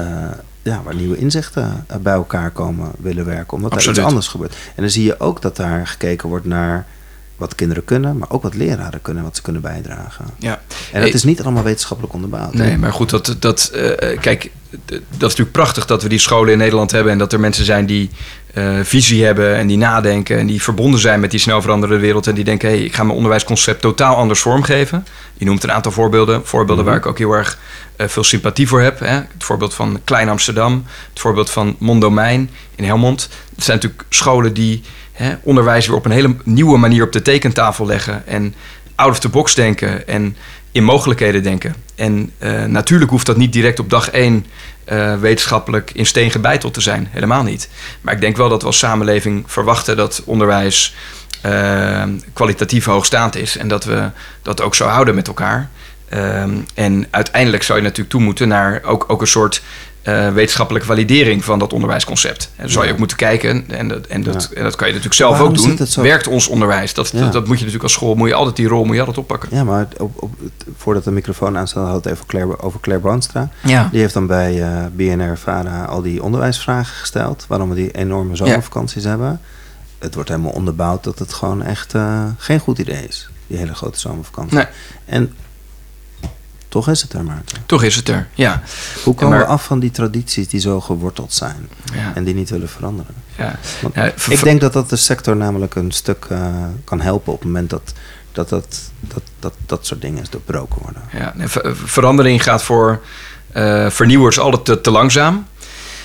uh, ja, waar nieuwe inzichten eh, bij elkaar komen willen werken. Omdat er iets anders gebeurt. En dan zie je ook dat daar gekeken wordt naar wat kinderen kunnen, maar ook wat leraren kunnen, wat ze kunnen bijdragen. Ja. En dat is niet allemaal wetenschappelijk onderbouwd. Nee, maar goed, dat, dat, uh, kijk, dat is natuurlijk prachtig dat we die scholen in Nederland hebben en dat er mensen zijn die uh, visie hebben en die nadenken en die verbonden zijn met die snel veranderende wereld en die denken, hé, hey, ik ga mijn onderwijsconcept totaal anders vormgeven. Je noemt een aantal voorbeelden, voorbeelden mhm. waar ik ook heel erg uh, veel sympathie voor heb. Hè? Het voorbeeld van Klein Amsterdam, het voorbeeld van Mondomein in Helmond. Het zijn natuurlijk scholen die hè, onderwijs weer op een hele nieuwe manier op de tekentafel leggen. En out of the box denken en in mogelijkheden denken. En uh, natuurlijk hoeft dat niet direct op dag één uh, wetenschappelijk in steen gebeiteld te zijn. Helemaal niet. Maar ik denk wel dat we als samenleving verwachten dat onderwijs uh, kwalitatief hoogstaand is. En dat we dat ook zo houden met elkaar. en uiteindelijk zou je natuurlijk toe moeten naar ook, ook een soort uh, wetenschappelijke validering van dat onderwijsconcept. En dan zou je ook moeten kijken, en dat, en dat, en dat kan je natuurlijk zelf ook doen. Werkt ons onderwijs? Dat, dat, moet je natuurlijk als school, moet je altijd die rol moet je altijd oppakken. Ja, maar op, op, voordat de microfoon aanstaat, had het even Claire, over Claire Brandstra. Ja. Die heeft dan bij uh, eh, BNR Vara al die onderwijsvragen gesteld, waarom we die enorme zomervakanties hebben. Het wordt helemaal onderbouwd dat het gewoon echt uh, geen goed idee is, die hele grote zomervakantie. Nee. En toch is het er, Maarten. Toch is het er, ja. Hoe komen we af van die tradities die zo geworteld zijn ja. en die niet willen veranderen? Ja. ik denk dat dat de sector namelijk een stuk uh, kan helpen op het moment dat dat, dat, dat, dat, dat soort dingen doorbroken worden. Ja, verandering gaat voor uh, vernieuwers altijd te, te langzaam.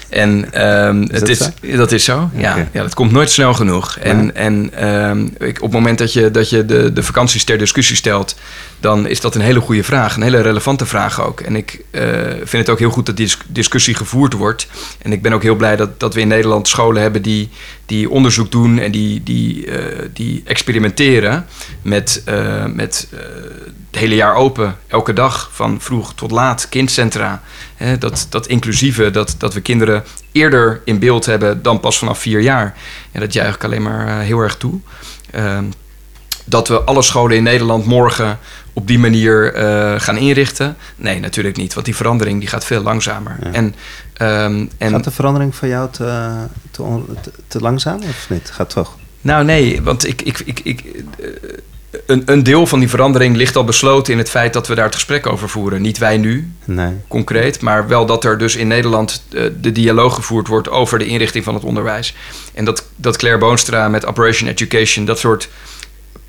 En um, het is, dat is zo. Ja, ja, dat komt nooit snel genoeg. En, en um, ik, op het moment dat je, dat je de, de vakanties ter discussie stelt, dan is dat een hele goede vraag. Een hele relevante vraag ook. En ik uh, vind het ook heel goed dat die discussie gevoerd wordt. En ik ben ook heel blij dat, dat we in Nederland scholen hebben die, die onderzoek doen en die, die, uh, die experimenteren met, uh, met het hele jaar open, elke dag, van vroeg tot laat, kindcentra. Dat, dat inclusieve, dat, dat we kinderen eerder in beeld hebben dan pas vanaf vier jaar. En dat juich ik alleen maar heel erg toe. Ehm, dat we alle scholen in Nederland morgen op die manier uh, gaan inrichten? Nee, natuurlijk niet. Want die verandering die gaat veel langzamer. En, um, en, gaat de verandering voor jou te, te, te, langzaam of niet? Gaat toch? Nou nee, want ik, ik, ik, ik, uh, een, een deel van die verandering ligt al besloten in het feit dat we daar het gesprek over voeren. Niet wij nu, nee. concreet, maar wel dat er dus in Nederland uh, de dialoog gevoerd wordt over de inrichting van het onderwijs. En dat, dat Claire Boonstra met Operation Education dat soort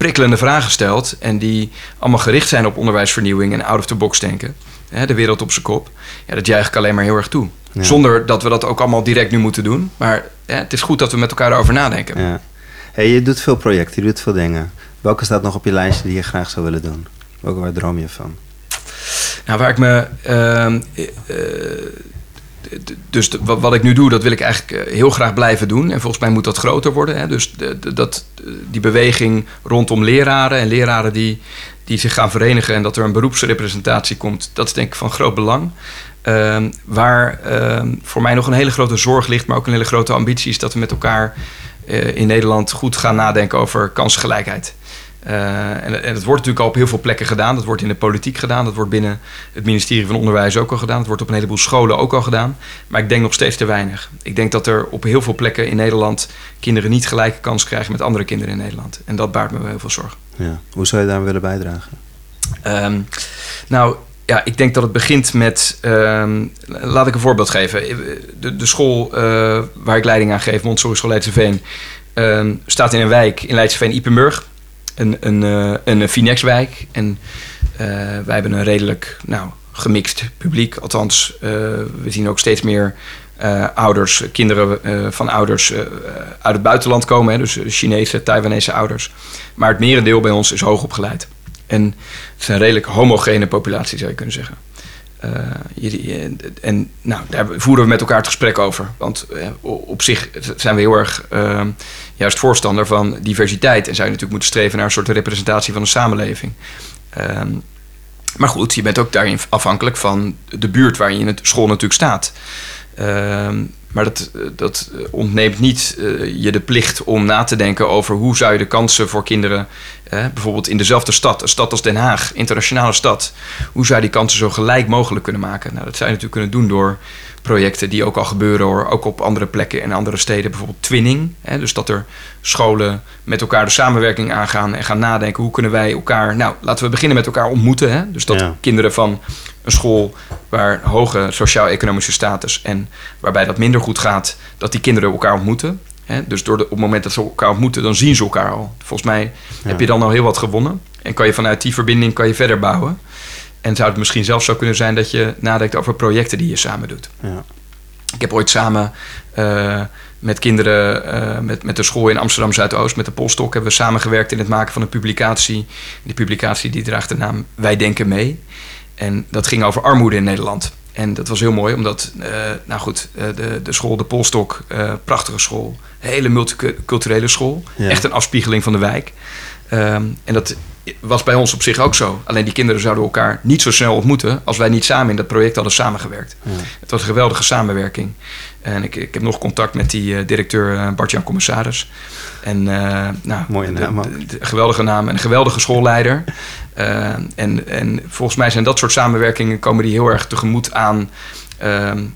prikkelende vragen stelt. En die allemaal gericht zijn op onderwijsvernieuwing en out of the box denken. Hè, de wereld op zijn kop. Ja, dat juich ik alleen maar heel erg toe. Zonder dat we dat ook allemaal direct nu moeten doen. Maar hè, het is goed dat we met elkaar erover nadenken. Ja. Hey, je doet veel projecten, je doet veel dingen. Welke staat nog op je lijstje die je graag zou willen doen? Welke waar droom je van? Nou, waar ik me. Uh, uh, dus wat, ik nu doe, dat wil ik eigenlijk eh, heel graag blijven doen. En volgens mij moet dat groter worden. Hè? Dus de, dat, die beweging rondom leraren en leraren die, die zich gaan verenigen en dat er een beroepsrepresentatie komt, dat is denk ik van groot belang. Ehm, waar ehm, voor mij nog een hele grote zorg ligt, maar ook een hele grote ambitie is dat we met elkaar eh, in Nederland goed gaan nadenken over kansgelijkheid. Uh, en, en, het wordt natuurlijk al op heel veel plekken gedaan. Dat wordt in de politiek gedaan. Dat wordt binnen het ministerie van Onderwijs ook al gedaan. Dat wordt op een heleboel scholen ook al gedaan. Maar ik denk nog steeds te weinig. Ik denk dat er op heel veel plekken in Nederland kinderen niet gelijke kans krijgen met andere kinderen in Nederland. En dat baart me wel heel veel zorgen. Ja. Hoe zou je daar willen bijdragen? Um, nou, ja, ik denk dat het begint met. Um, laat ik een voorbeeld geven. De, de school uh, waar ik leiding aan geef, Montessori School Leidseveen, um, staat in een wijk in Leidseveen, Ipenburg. Een, een, uh, een Finexwijk. En uh, wij hebben een redelijk nou, gemixt publiek. Althans, we zien ook steeds meer ouders, kinderen van ouders uit het buitenland komen. Hè, dus Chinese, Taiwanese ouders. Maar het merendeel bij ons is hoogopgeleid. En het is een redelijk homogene populatie, zou je kunnen zeggen. Uh, en nou, daar voeren we met elkaar het gesprek over. Want uh, op zich zijn we heel erg uh, juist voorstander van diversiteit. En zou je natuurlijk moeten streven naar een soort representatie van een samenleving. Ehm, maar goed, je bent ook daarin afhankelijk van de buurt waarin je in school natuurlijk staat. Ehm, maar dat, dat ontneemt niet uh, je de plicht om na te denken over hoe zou je de kansen voor kinderen, uh, bijvoorbeeld in dezelfde stad, een stad als Den Haag, internationale stad, hoe zou je die kansen zo gelijk mogelijk kunnen maken? Nou, dat zou je natuurlijk kunnen doen door projecten die ook al gebeuren hoor, ook op andere plekken en andere steden, bijvoorbeeld twinning. Hè, dus dat er scholen met elkaar de samenwerking aangaan en gaan nadenken hoe kunnen wij elkaar, nou laten we beginnen met elkaar ontmoeten. Hè? Dus dat ja. kinderen van een school waar hoge sociaal-economische status en waarbij dat minder goed gaat, dat die kinderen elkaar ontmoeten. Hè? Dus door de, op het moment dat ze elkaar ontmoeten, dan zien ze elkaar al. Volgens mij ja. heb je dan al heel wat gewonnen. En kan je vanuit die verbinding kan je verder bouwen. En zou het misschien zelfs zo kunnen zijn dat je nadenkt over projecten die je samen doet. Ja. Ik heb ooit samen uh, met kinderen, uh, met, met de school in Amsterdam Zuidoost, met de Polstok, hebben we samengewerkt in het maken van een publicatie. Die publicatie die draagt de naam Wij Denken Mee. En dat ging over armoede in Nederland. En dat was heel mooi, omdat, uh, nou goed, de, de school, de Polstok, prachtige school, hele multiculturele school. Ja. Echt een afspiegeling van de wijk. Um, en dat was bij ons op zich ook zo. Alleen die kinderen zouden elkaar niet zo snel ontmoeten als wij niet samen in dat project hadden samengewerkt. Ja. Het was een geweldige samenwerking. En ik, ik heb nog contact met die uh, directeur uh, Bart-Jan Commissaris. En, uh, nou, Mooie naam de, de, de, geweldige naam en een geweldige schoolleider. en, en volgens mij zijn dat soort samenwerkingen komen die heel erg tegemoet aan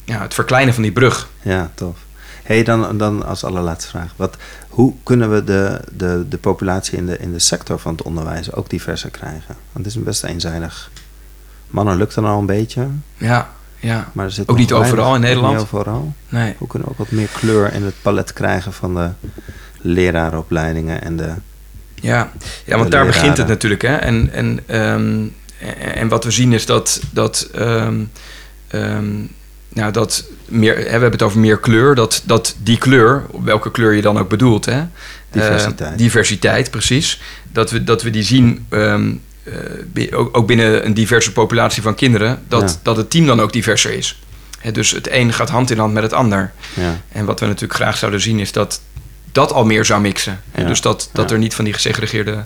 ja, het verkleinen van die brug. Ja, tof. hey, dan, dan als allerlaatste vraag. Wat, hoe kunnen we de, de, de populatie in de, in de sector van het onderwijs ook diverser krijgen? Want het is een best eenzijdig. Mannen lukt dan al een beetje. Ja, ja. Maar er zit ook niet overal in Nederland. Niet overal. Nee. Hoe kunnen we ook wat meer kleur in het palet krijgen van de leraaropleidingen en de. Ja, ja want daar leraren. begint het natuurlijk. Hè? En, en, um, en wat we zien is dat. dat um, um, nou, dat meer, hè, we hebben het over meer kleur. Dat, dat die kleur, welke kleur je dan ook bedoelt, hè? Diversiteit. Uh, diversiteit, precies. Dat we, dat we die zien, um, uh, ook, binnen een diverse populatie van kinderen, dat, ja. dat het team dan ook diverser is. Hè, dus het een gaat hand in hand met het ander. Ja. En wat we natuurlijk graag zouden zien, is dat dat al meer zou mixen. Ja. Dus dat, dat er niet van die gesegregeerde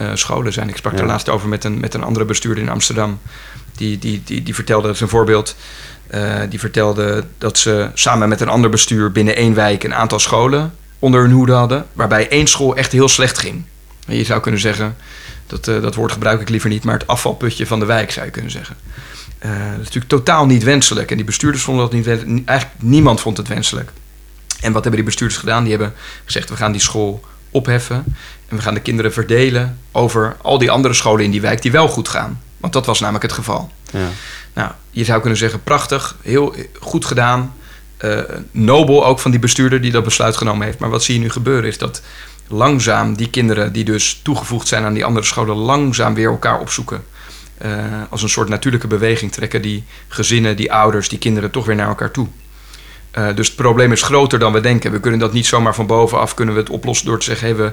uh, scholen zijn. Ik sprak er laatst over met een, met een andere bestuurder in Amsterdam. Die, die, die, die vertelde, dat is een voorbeeld. Uh, die vertelde dat ze samen met een ander bestuur binnen één wijk een aantal scholen onder hun hoede hadden, waarbij één school echt heel slecht ging. En je zou kunnen zeggen, dat, uh, dat woord gebruik ik liever niet, maar het afvalputje van de wijk zou je kunnen zeggen. Uh, dat is natuurlijk totaal niet wenselijk. En die bestuurders vonden dat niet wenselijk. Eigenlijk niemand vond het wenselijk. En wat hebben die bestuurders gedaan? Die hebben gezegd, we gaan die school opheffen en we gaan de kinderen verdelen over al die andere scholen in die wijk die wel goed gaan. Want dat was namelijk het geval. Ja. Nou, je zou kunnen zeggen, prachtig, heel goed gedaan. Uh, nobel ook van die bestuurder die dat besluit genomen heeft. Maar wat zie je nu gebeuren is dat langzaam die kinderen die dus toegevoegd zijn aan die andere scholen... langzaam weer elkaar opzoeken. Uh, als een soort natuurlijke beweging trekken die gezinnen, die ouders, die kinderen toch weer naar elkaar toe. Uh, dus het probleem is groter dan we denken. We kunnen dat niet zomaar van bovenaf kunnen we het oplossen door te zeggen... Hey, we,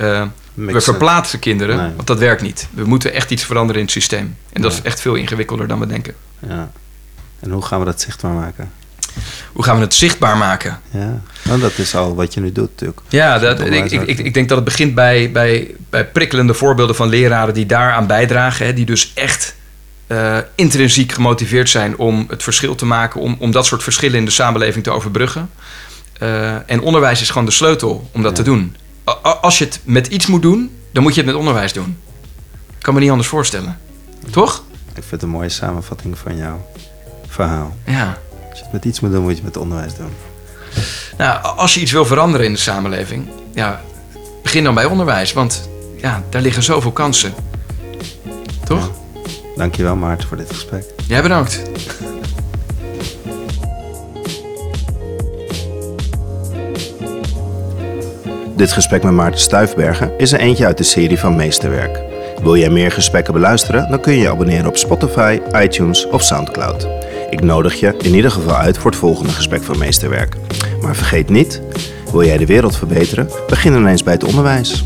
uh, we verplaatsen kinderen, nee. want dat werkt niet. We moeten echt iets veranderen in het systeem. En dat ja. is echt veel ingewikkelder dan we denken. Ja. En hoe gaan we dat zichtbaar maken? hoe gaan we het zichtbaar maken? Ja, nou, dat is al wat je nu doet natuurlijk. Ja, dat, ik, ik, ik, ik denk dat het begint bij, bij, bij prikkelende voorbeelden van leraren die daaraan bijdragen. Hè, die dus echt uh, intrinsiek gemotiveerd zijn om het verschil te maken, om, om dat soort verschillen in de samenleving te overbruggen. Uh, en onderwijs is gewoon de sleutel om dat te doen. Als je het met iets moet doen, dan moet je het met onderwijs doen. Ik kan me niet anders voorstellen. Toch? Ik vind het een mooie samenvatting van jouw verhaal. Ja. Als je het met iets moet doen, moet je het met onderwijs doen. Nou, als je iets wil veranderen in de samenleving, ja, begin dan bij onderwijs. Want ja, daar liggen zoveel kansen. Toch? Ja. Dankjewel Maarten voor dit gesprek. Jij bedankt. Dit gesprek met Maarten Stuifbergen is er eentje uit de serie van Meesterwerk. Wil jij meer gesprekken beluisteren? Dan kun je je abonneren op Spotify, iTunes of Soundcloud. Ik nodig je in ieder geval uit voor het volgende gesprek van Meesterwerk. Maar vergeet niet, wil jij de wereld verbeteren? Begin ineens bij het onderwijs.